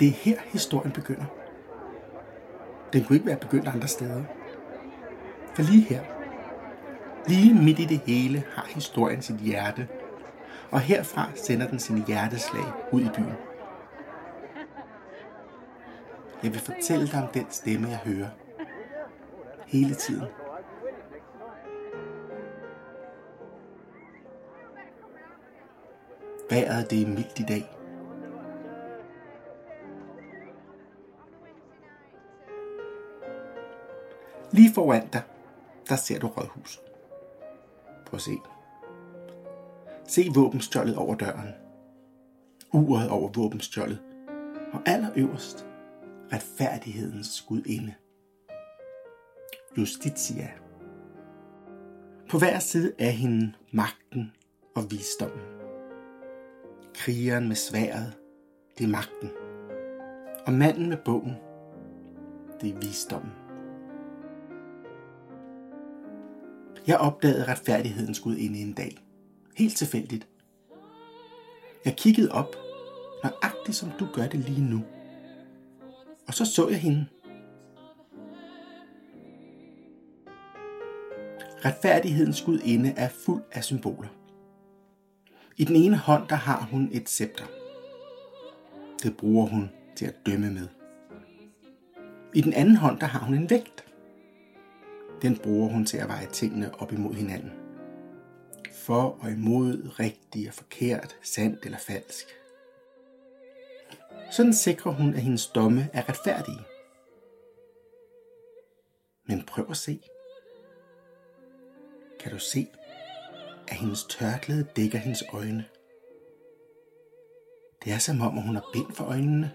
Det er her, historien begynder. Den kunne ikke være begyndt andre steder. For lige her, lige midt i det hele, har historien sit hjerte. Og herfra sender den sine hjerteslag ud i byen. Jeg vil fortælle dig om den stemme, jeg hører. Hele tiden. Vejret det er mildt i dag. Lige foran dig, der ser du rådhuset. Prøv at se. Se våbenstjålet over døren. Uret over våbenstjålet. Og allerøverst, retfærdighedens gudinde. Justitia. På hver side af hende magten og visdommen. Krigeren med sværet, det er magten. Og manden med bogen, det er visdommen. Jeg opdagede retfærdighedens Gud inde en dag. Helt tilfældigt. Jeg kiggede op, nøjagtigt som du gør det lige nu. Og så så jeg hende. Retfærdighedens Gud inde er fuld af symboler. I den ene hånd, der har hun et scepter. Det bruger hun til at dømme med. I den anden hånd, der har hun en vægt. Den bruger hun til at veje tingene op imod hinanden. For og imod, rigtigt og forkert, sandt eller falsk. Sådan sikrer hun, at hendes domme er retfærdige. Men prøv at se. Kan du se, at hendes tørklæde dækker hendes øjne? Det er som om, at hun har bind for øjnene.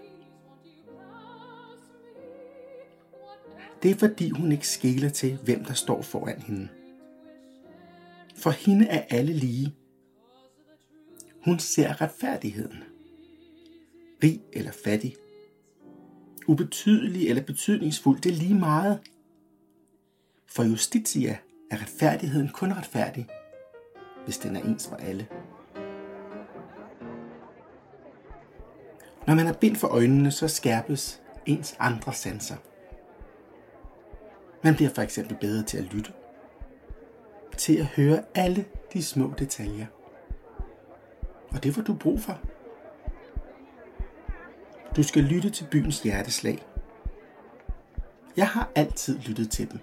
Det er fordi, hun ikke skæler til, hvem der står foran hende. For hende er alle lige. Hun ser retfærdigheden. Rig eller fattig. Ubetydelig eller betydningsfuld, det er lige meget. For justitia er retfærdigheden kun retfærdig, hvis den er ens for alle. Når man er bind for øjnene, så skærpes ens andre sanser. Man bliver for eksempel bedre til at lytte. Til at høre alle de små detaljer. Og det var du brug for. Du skal lytte til byens hjerteslag. Jeg har altid lyttet til dem.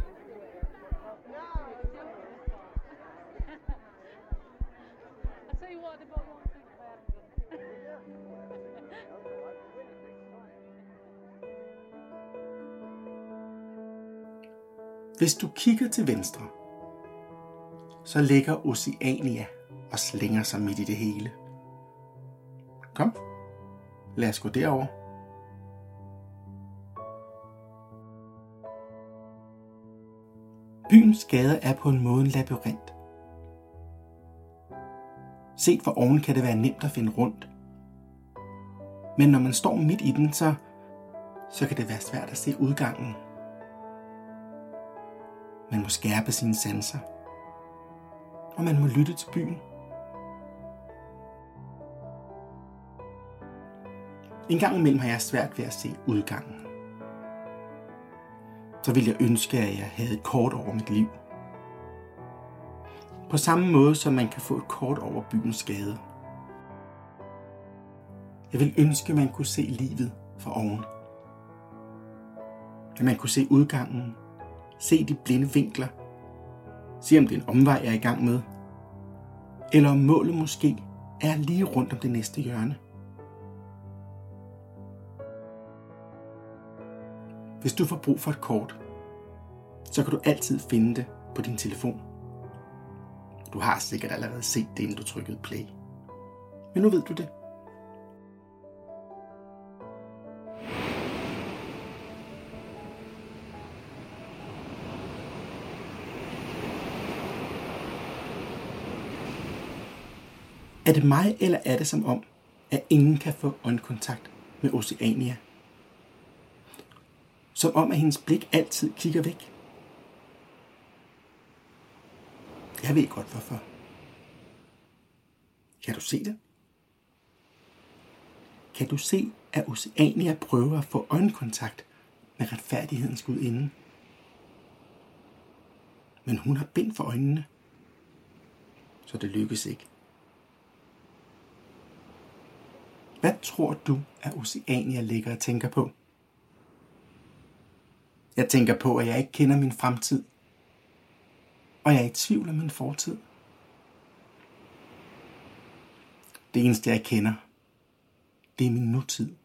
Hvis du kigger til venstre, så ligger Oceania og slænger sig midt i det hele. Kom, lad os gå derover. Byens gader er på en måde en labyrint. Set fra oven kan det være nemt at finde rundt. Men når man står midt i den, så, så kan det være svært at se udgangen. Man må skærpe sine sanser. Og man må lytte til byen. En gang imellem har jeg svært ved at se udgangen. Så vil jeg ønske, at jeg havde et kort over mit liv. På samme måde som man kan få et kort over byens gader. Jeg vil ønske, at man kunne se livet fra oven. At man kunne se udgangen se de blinde vinkler, se om det er en omvej, jeg er i gang med, eller om målet måske er lige rundt om det næste hjørne. Hvis du får brug for et kort, så kan du altid finde det på din telefon. Du har sikkert allerede set det, inden du trykkede play. Men nu ved du det. Er det mig, eller er det som om, at ingen kan få øjenkontakt med Oceania? Som om, at hendes blik altid kigger væk. Jeg ved godt hvorfor. Kan du se det? Kan du se at Oceania prøver at få øjenkontakt med retfærdighedens gudinde. Men hun har bind for øjnene, så det lykkes ikke. Hvad tror du, at Oceania ligger og tænker på? Jeg tænker på, at jeg ikke kender min fremtid, og jeg er i tvivl om min fortid. Det eneste, jeg kender, det er min nutid.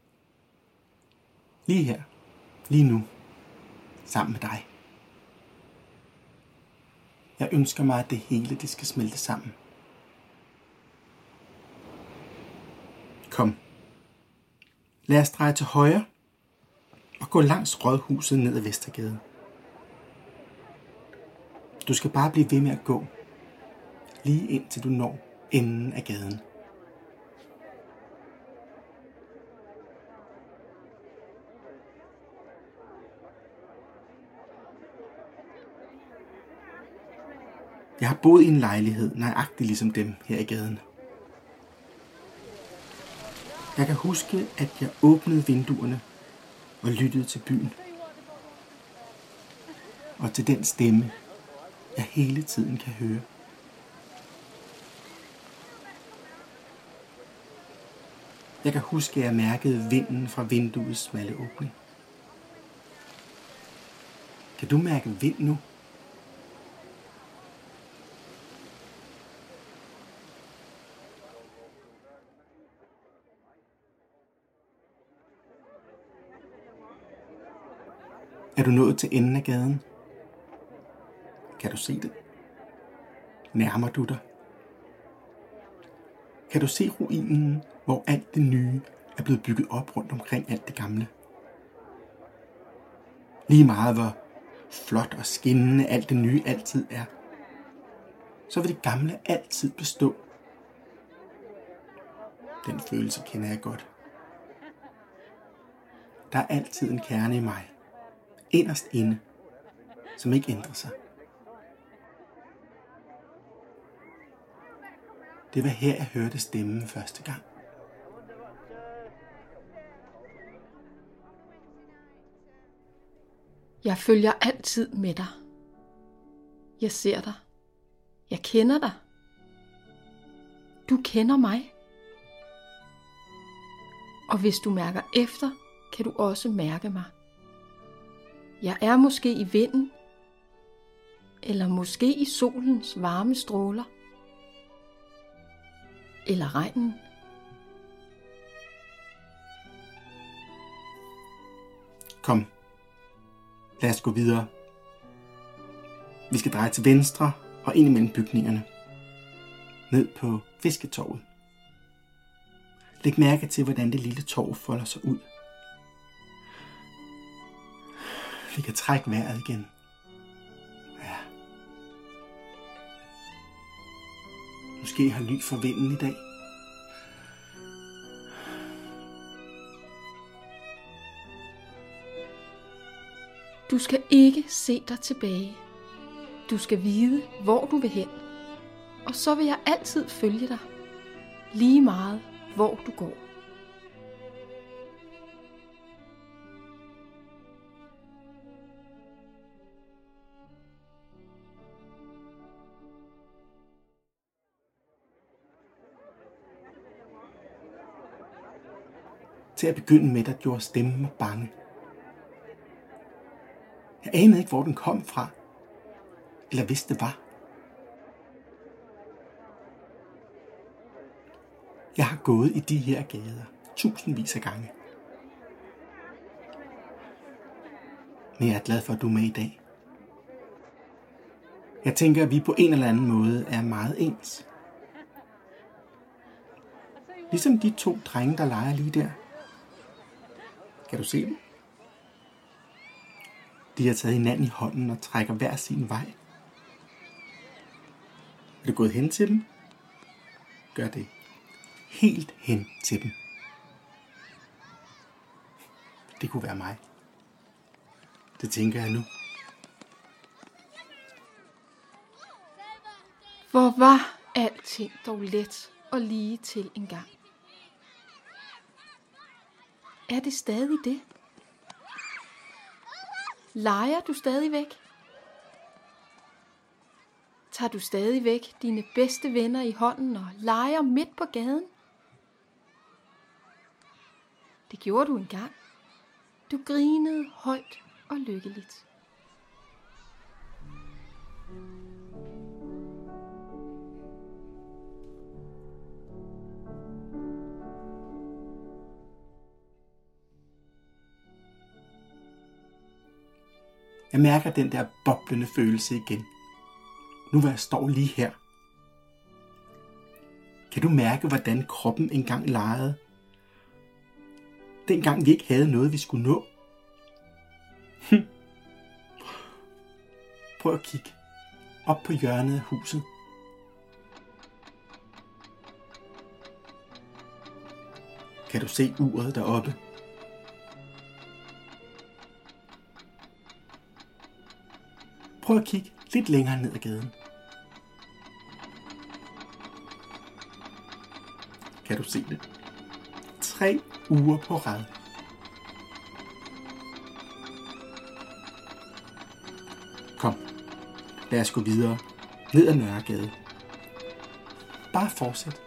Lige her, lige nu, sammen med dig. Jeg ønsker mig, at det hele det skal smelte sammen. Kom. Lad os dreje til højre og gå langs rådhuset ned ad Vestergade. Du skal bare blive ved med at gå, lige indtil du når enden af gaden. Jeg har boet i en lejlighed, nøjagtigt ligesom dem her i gaden. Jeg kan huske, at jeg åbnede vinduerne og lyttede til byen. Og til den stemme, jeg hele tiden kan høre. Jeg kan huske, at jeg mærkede vinden fra vinduets smalle åbning. Kan du mærke vind nu? Er du nået til enden af gaden? Kan du se det? Nærmer du dig? Kan du se ruinen, hvor alt det nye er blevet bygget op rundt omkring alt det gamle? Lige meget hvor flot og skinnende alt det nye altid er, så vil det gamle altid bestå. Den følelse kender jeg godt. Der er altid en kerne i mig, inderst inde, som ikke ændrer sig. Det var her, jeg hørte stemmen første gang. Jeg følger altid med dig. Jeg ser dig. Jeg kender dig. Du kender mig. Og hvis du mærker efter, kan du også mærke mig. Jeg er måske i vinden, eller måske i solens varme stråler, eller regnen. Kom, lad os gå videre. Vi skal dreje til venstre og ind imellem bygningerne. Ned på fisketorvet. Læg mærke til, hvordan det lille torv folder sig ud. Vi kan trække vejret igen. Ja. Måske har ly for vinden i dag. Du skal ikke se dig tilbage. Du skal vide, hvor du vil hen. Og så vil jeg altid følge dig. Lige meget, hvor du går. Til at begynde med, der gjorde stemmen mig bange. Jeg anede ikke, hvor den kom fra, eller hvis det var. Jeg har gået i de her gader tusindvis af gange. Men jeg er glad for, at du er med i dag. Jeg tænker, at vi på en eller anden måde er meget ens. Ligesom de to drenge, der leger lige der. Kan du se dem? De har taget hinanden i hånden og trækker hver sin vej. Er du gået hen til dem? Gør det. Helt hen til dem. Det kunne være mig. Det tænker jeg nu. Hvor var alting dog let og lige til en gang. Er det stadig det? Leger du stadigvæk? Tager du stadigvæk dine bedste venner i hånden og leger midt på gaden? Det gjorde du engang. Du grinede højt og lykkeligt. Jeg mærker den der boblende følelse igen. Nu hvor jeg står lige her. Kan du mærke, hvordan kroppen engang legede? Dengang vi ikke havde noget, vi skulle nå. Hm. Prøv at kigge op på hjørnet af huset. Kan du se uret deroppe? Prøv at kigge lidt længere ned ad gaden. Kan du se det? Tre uger på rad. Kom, lad os gå videre ned ad Nørregade. Bare fortsæt,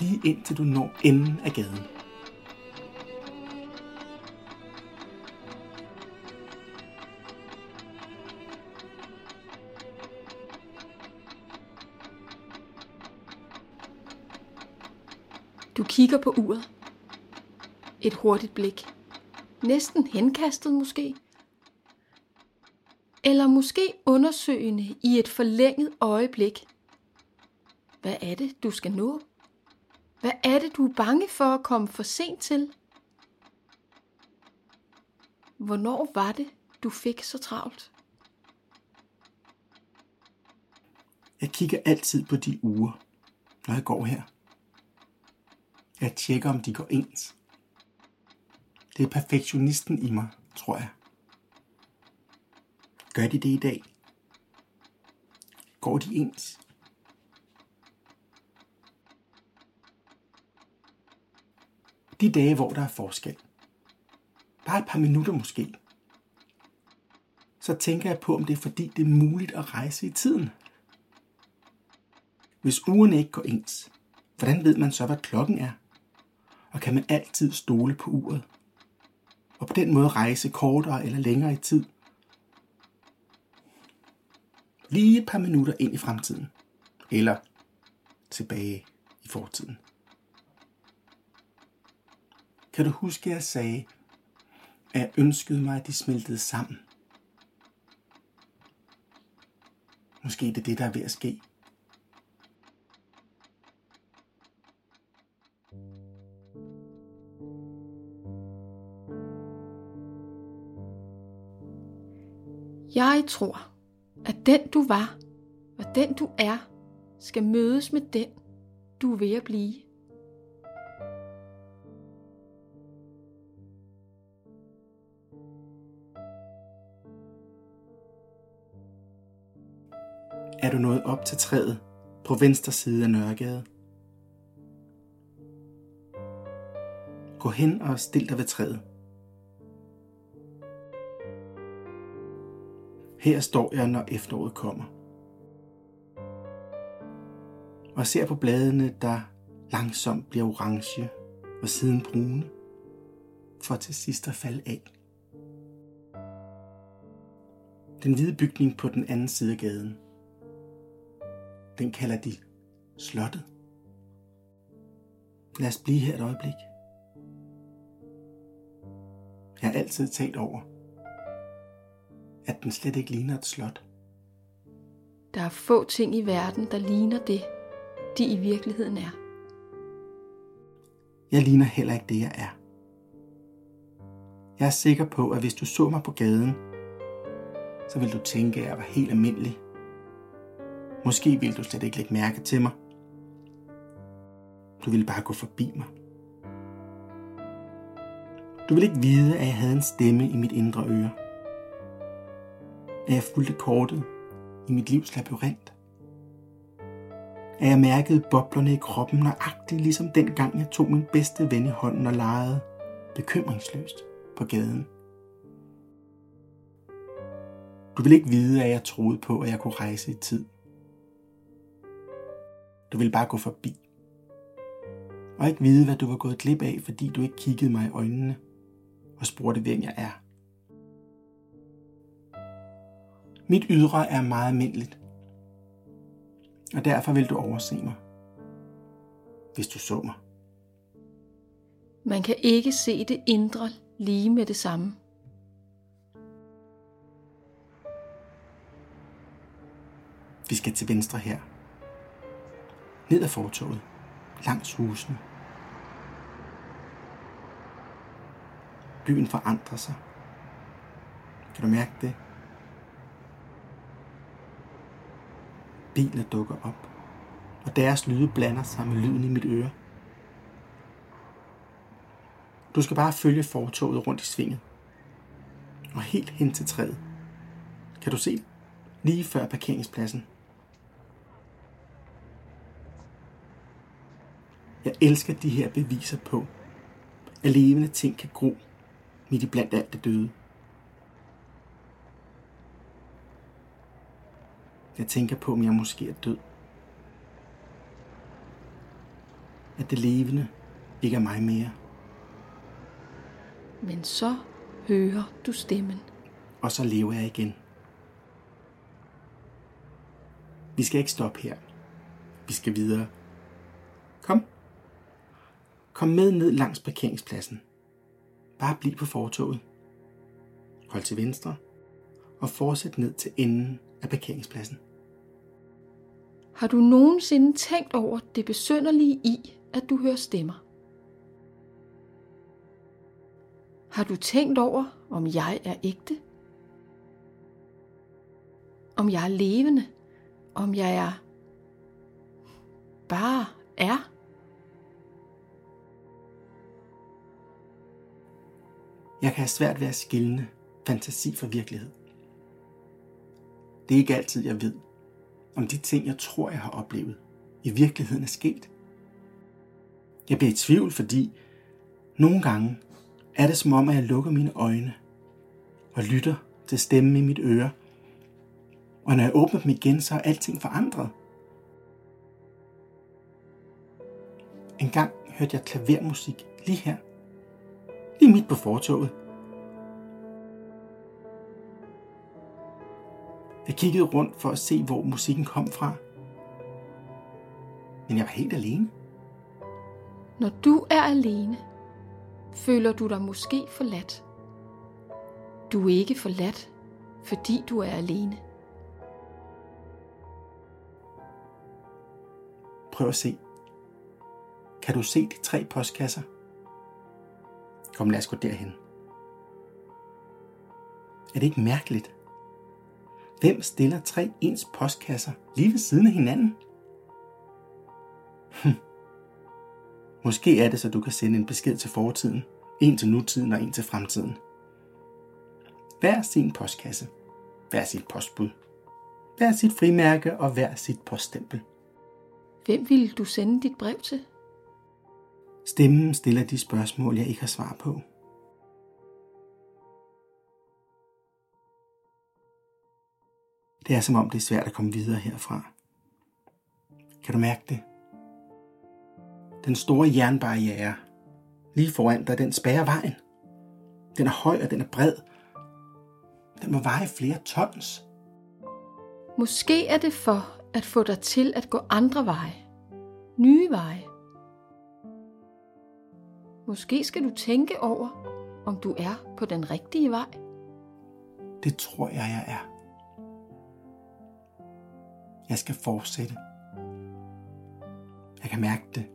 lige indtil du når enden af gaden. Du kigger på uret. Et hurtigt blik. Næsten henkastet måske. Eller måske undersøgende i et forlænget øjeblik. Hvad er det, du skal nå? Hvad er det, du er bange for at komme for sent til? Hvornår var det, du fik så travlt? Jeg kigger altid på de uger, når jeg går her. Jeg tjekker, om de går ens. Det er perfektionisten i mig, tror jeg. Gør de det i dag? Går de ens? De dage, hvor der er forskel. Bare et par minutter måske. Så tænker jeg på, om det er fordi, det er muligt at rejse i tiden. Hvis ugerne ikke går ens, hvordan ved man så, hvad klokken er? Og kan man altid stole på uret. Og på den måde rejse kortere eller længere i tid. Lige et par minutter ind i fremtiden. Eller tilbage i fortiden. Kan du huske, at jeg sagde, at jeg ønskede mig, at de smeltede sammen? Måske det er det, der er ved at ske. Jeg tror, at den du var og den du er, skal mødes med den, du er ved at blive. Er du nået op til træet på venstre side af Nørregade? Gå hen og stil dig ved træet. Her står jeg, når efteråret kommer. Og ser på bladene, der langsomt bliver orange og siden brune, for til sidst at falde af. Den hvide bygning på den anden side af gaden, den kalder de slottet. Lad os blive her et øjeblik. Jeg har altid talt over, at den slet ikke ligner et slot. Der er få ting i verden, der ligner det, de i virkeligheden er. Jeg ligner heller ikke det, jeg er. Jeg er sikker på, at hvis du så mig på gaden, så vil du tænke, at jeg var helt almindelig. Måske vil du slet ikke lægge mærke til mig. Du ville bare gå forbi mig. Du vil ikke vide, at jeg havde en stemme i mit indre øre at jeg fulgte kortet i mit livs labyrint. At jeg mærkede boblerne i kroppen nøjagtigt ligesom dengang jeg tog min bedste ven i hånden og legede bekymringsløst på gaden. Du vil ikke vide, at jeg troede på, at jeg kunne rejse i tid. Du vil bare gå forbi. Og ikke vide, hvad du var gået glip af, fordi du ikke kiggede mig i øjnene og spurgte, hvem jeg er. Mit ydre er meget almindeligt, og derfor vil du overse mig, hvis du så mig. Man kan ikke se det indre lige med det samme. Vi skal til venstre her. Ned ad fortoget. Langs husene. Byen forandrer sig. Kan du mærke det? Biler dukker op, og deres lyde blander sig med lyden i mit øre. Du skal bare følge fortoget rundt i svinget. Og helt hen til træet. Kan du se det? Lige før parkeringspladsen. Jeg elsker de her beviser på, at levende ting kan gro midt i blandt alt det døde. Jeg tænker på, om jeg måske er død. At det levende ikke er mig mere. Men så hører du stemmen. Og så lever jeg igen. Vi skal ikke stoppe her. Vi skal videre. Kom. Kom med ned langs parkeringspladsen. Bare bliv på fortoget. Hold til venstre og fortsæt ned til enden af parkeringspladsen. Har du nogensinde tænkt over det besønderlige i, at du hører stemmer? Har du tænkt over, om jeg er ægte? Om jeg er levende? Om jeg er bare er? Jeg kan have svært ved at skille fantasi fra virkelighed. Det er ikke altid, jeg ved, om de ting, jeg tror, jeg har oplevet, i virkeligheden er sket. Jeg bliver i tvivl, fordi nogle gange er det som om, at jeg lukker mine øjne og lytter til stemmen i mit øre. Og når jeg åbner dem igen, så er alting forandret. En gang hørte jeg klavermusik lige her lige midt på fortoget. Jeg kiggede rundt for at se, hvor musikken kom fra. Men jeg var helt alene. Når du er alene, føler du dig måske forladt. Du er ikke forladt, fordi du er alene. Prøv at se. Kan du se de tre postkasser? Kom, lad os gå derhen. Er det ikke mærkeligt? Hvem stiller tre ens postkasser lige ved siden af hinanden? Hm. Måske er det, så du kan sende en besked til fortiden, en til nutiden og en til fremtiden. Hver sin postkasse, hver sit postbud, hver sit frimærke og hver sit poststempel. Hvem ville du sende dit brev til? Stemmen stiller de spørgsmål, jeg ikke har svar på. Det er som om, det er svært at komme videre herfra. Kan du mærke det? Den store jernbarriere lige foran dig, den spærrer vejen. Den er høj, og den er bred. Den må veje flere tons. Måske er det for at få dig til at gå andre veje. Nye veje. Måske skal du tænke over, om du er på den rigtige vej. Det tror jeg, jeg er. Jeg skal fortsætte. Jeg kan mærke det.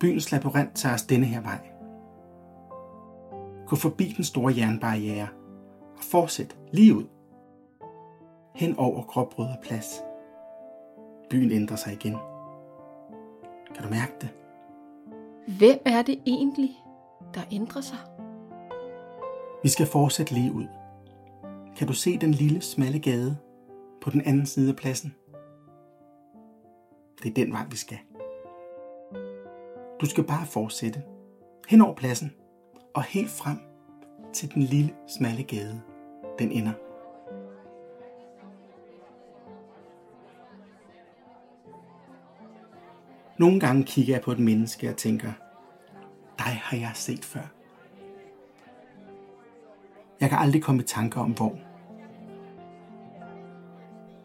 Byens labyrint tager os denne her vej. Gå forbi den store jernbarriere og fortsæt lige ud. Hen over Gråbrød plads. Byen ændrer sig igen. Kan du mærke det? Hvem er det egentlig, der ændrer sig? Vi skal fortsætte lige ud. Kan du se den lille, smalle gade på den anden side af pladsen? Det er den vej, vi skal. Du skal bare fortsætte hen over pladsen og helt frem til den lille, smalle gade, den ender. Nogle gange kigger jeg på et menneske og tænker, dig har jeg set før. Jeg kan aldrig komme i tanker om hvor.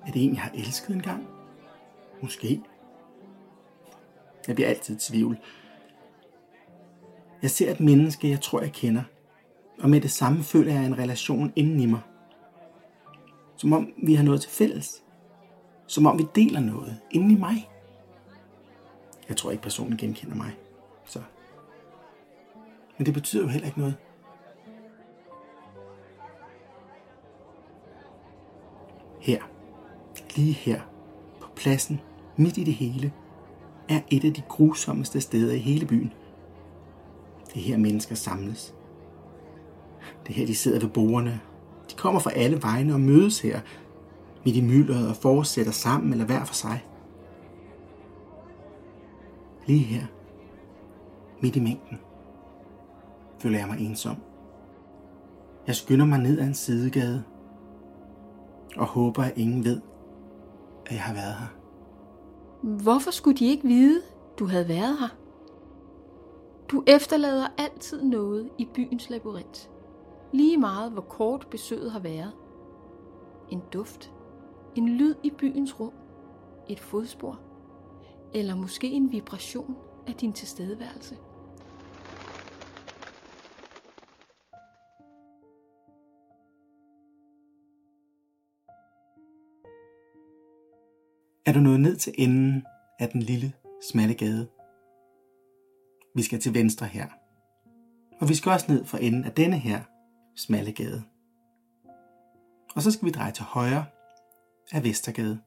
Er det en, jeg har elsket engang? Måske. Jeg bliver altid i tvivl. Jeg ser et menneske, jeg tror, jeg kender. Og med det samme føler jeg en relation inden i mig. Som om vi har noget til fælles. Som om vi deler noget inden i mig. Jeg tror ikke, personen genkender mig. Så. Men det betyder jo heller ikke noget. Her, lige her, på pladsen, midt i det hele, er et af de grusommeste steder i hele byen. Det er her mennesker samles. Det er her, de sidder ved bordene. De kommer fra alle vegne og mødes her, midt i myldret og fortsætter sammen eller hver for sig. Lige her, midt i mængden, føler jeg mig ensom. Jeg skynder mig ned ad en sidegade og håber, at ingen ved, at jeg har været her. Hvorfor skulle de ikke vide, du havde været her? Du efterlader altid noget i byens labyrint. Lige meget hvor kort besøget har været. En duft. En lyd i byens rum. Et fodspor. Eller måske en vibration af din tilstedeværelse. Er du nået ned til enden af den lille, smalle gade. Vi skal til venstre her. Og vi skal også ned for enden af denne her smalle gade. Og så skal vi dreje til højre af Vestergade.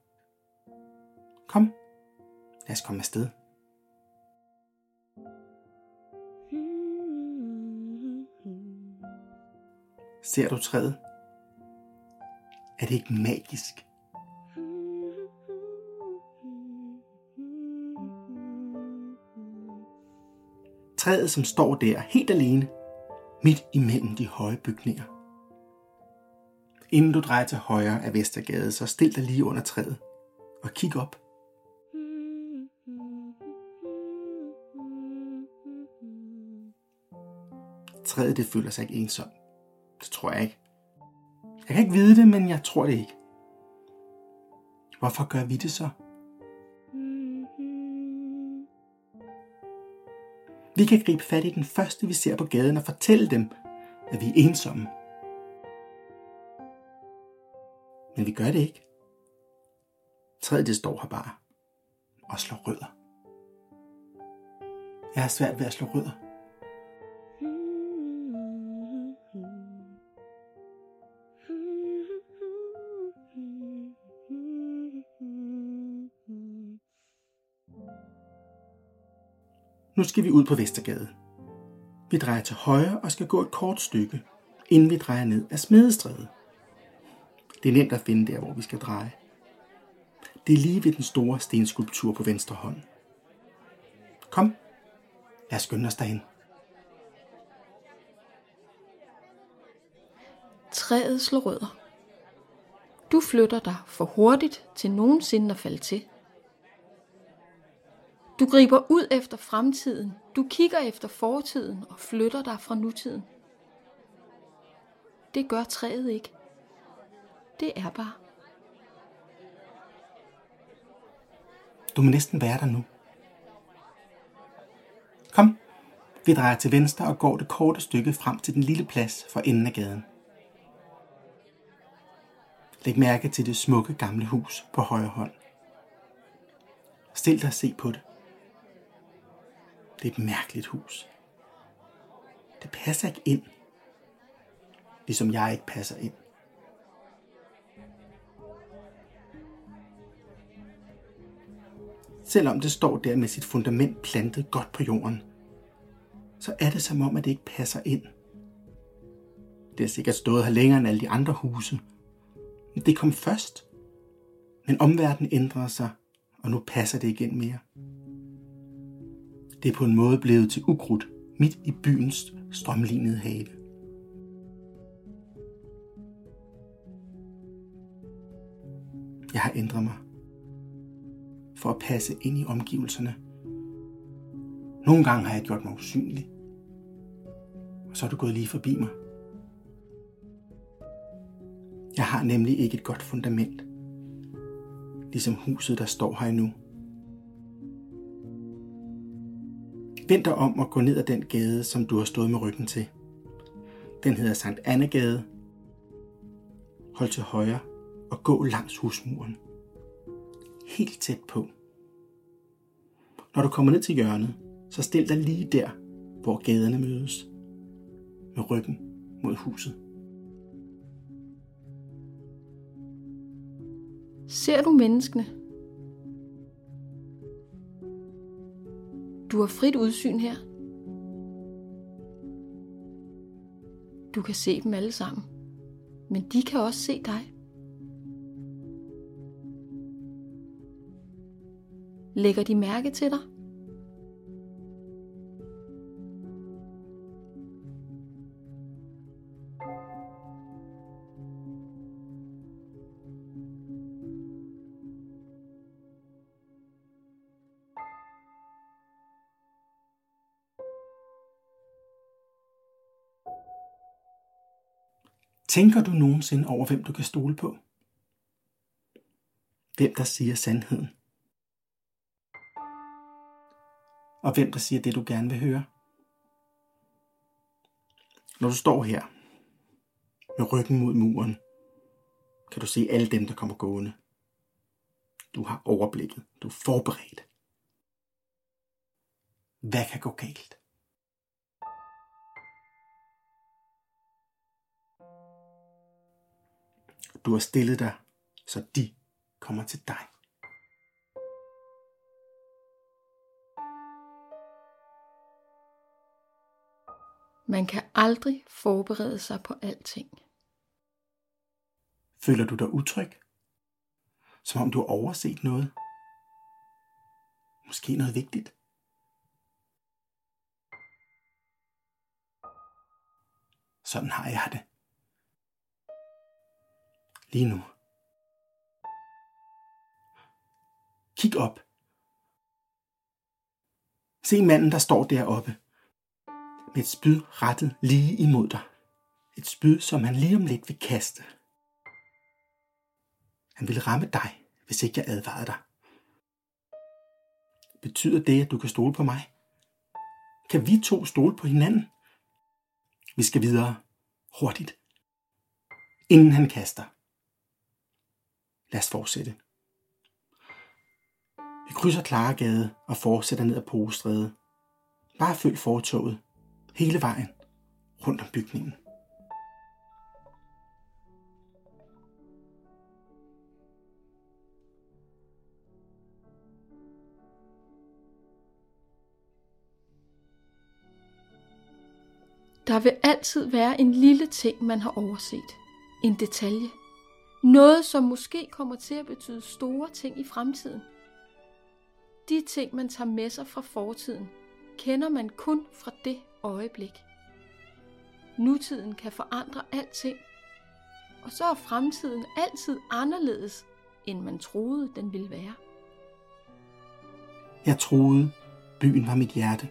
Kom, lad os komme afsted. Ser du træet? Er det ikke magisk? Træet, som står der helt alene, midt imellem de høje bygninger. Inden du drejer til højre af Vestergade, så stil dig lige under træet og kig op. Træet det føler sig ikke ensom. Det tror jeg ikke. Jeg kan ikke vide det, men jeg tror det ikke. Hvorfor gør vi det så? Vi kan gribe fat i den første, vi ser på gaden og fortælle dem, at vi er ensomme. Men vi gør det ikke. Træet det står her bare og slår rødder. Jeg har svært ved at slå rødder. Nu skal vi ud på Vestergade. Vi drejer til højre og skal gå et kort stykke, inden vi drejer ned ad Smedestræde. Det er nemt at finde der, hvor vi skal dreje. Det er lige ved den store stenskulptur på venstre hånd. Kom, lad os skynde os derhen. Træet slår rødder. Du flytter dig for hurtigt til nogensinde at falde til. Du griber ud efter fremtiden. Du kigger efter fortiden og flytter dig fra nutiden. Det gør træet ikke. Det er bare. Du må næsten være der nu. Kom, vi drejer til venstre og går det korte stykke frem til den lille plads for enden af gaden. Læg mærke til det smukke gamle hus på højre hånd. Stil dig og se på det. Det er et mærkeligt hus. Det passer ikke ind. Ligesom jeg ikke passer ind. Selvom det står der med sit fundament plantet godt på jorden, så er det som om, at det ikke passer ind. Det har sikkert stået her længere end alle de andre huse. Men Det kom først. Men omverdenen ændrede sig, og nu passer det igen mere. Det er på en måde blevet til ukrudt midt i byens strømlignede have. Jeg har ændret mig for at passe ind i omgivelserne. Nogle gange har jeg gjort mig usynlig, og så er du gået lige forbi mig. Jeg har nemlig ikke et godt fundament, ligesom huset, der står her nu. Vend dig om og gå ned ad den gade, som du har stået med ryggen til. Den hedder Sankt Annegade. Hold til højre og gå langs husmuren. Helt tæt på. Når du kommer ned til hjørnet, så stil dig lige der, hvor gaderne mødes. Med ryggen mod huset. Ser du menneskene? Du har frit udsyn her. Du kan se dem alle sammen, men de kan også se dig. Lægger de mærke til dig? Tænker du nogensinde over, hvem du kan stole på? Hvem der siger sandheden? Og hvem der siger det, du gerne vil høre? Når du står her med ryggen mod muren, kan du se alle dem, der kommer gående. Du har overblikket. Du er forberedt. Hvad kan gå galt? Du har stillet dig, så de kommer til dig. Man kan aldrig forberede sig på alting. Føler du dig utryg? Som om du har overset noget? Måske noget vigtigt? Sådan har jeg det. Lige nu. Kig op. Se manden, der står deroppe. Med et spyd rettet lige imod dig. Et spyd, som han lige om lidt vil kaste. Han vil ramme dig, hvis ikke jeg advarede dig. Betyder det, at du kan stole på mig? Kan vi to stole på hinanden? Vi skal videre. Hurtigt. Inden han kaster. Lad os fortsætte. Vi krydser Klaregade og fortsætter ned ad Pogestræde. Bare følg fortoget. Hele vejen. Rundt om bygningen. Der vil altid være en lille ting, man har overset. En detalje. Noget, som måske kommer til at betyde store ting i fremtiden. De ting, man tager med sig fra fortiden, kender man kun fra det øjeblik. Nutiden kan forandre alting, og så er fremtiden altid anderledes, end man troede, den ville være. Jeg troede, byen var mit hjerte.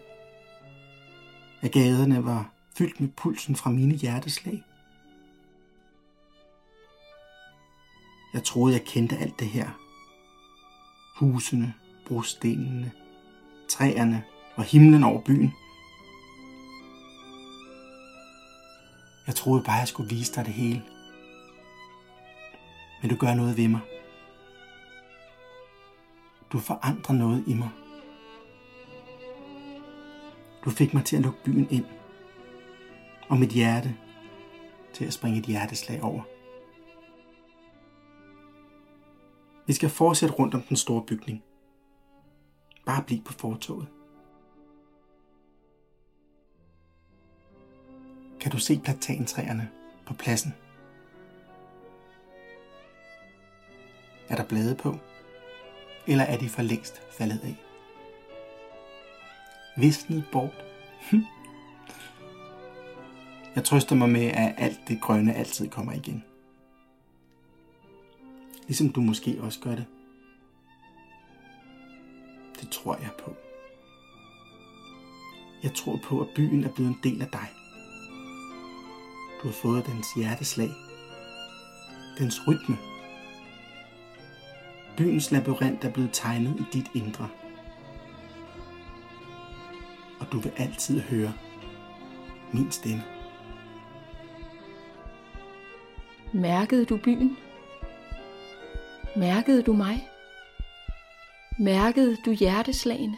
At gaderne var fyldt med pulsen fra mine hjerteslag. Jeg troede, jeg kendte alt det her. Husene, brostenene, træerne og himlen over byen. Jeg troede bare, jeg skulle vise dig det hele. Men du gør noget ved mig. Du forandrer noget i mig. Du fik mig til at lukke byen ind. Og mit hjerte til at springe et hjerteslag over. Vi skal fortsætte rundt om den store bygning. Bare bliv på fortoget. Kan du se platantræerne på pladsen? Er der blade på? Eller er de for længst faldet af? visnet bort. Jeg trøster mig med, at alt det grønne altid kommer igen. Ligesom du måske også gør det. Det tror jeg på. Jeg tror på, at byen er blevet en del af dig. Du har fået dens hjerteslag, dens rytme. Byens labyrint er blevet tegnet i dit indre. Og du vil altid høre min stemme. Mærkede du byen? Mærkede du mig? Mærkede du hjerteslagene?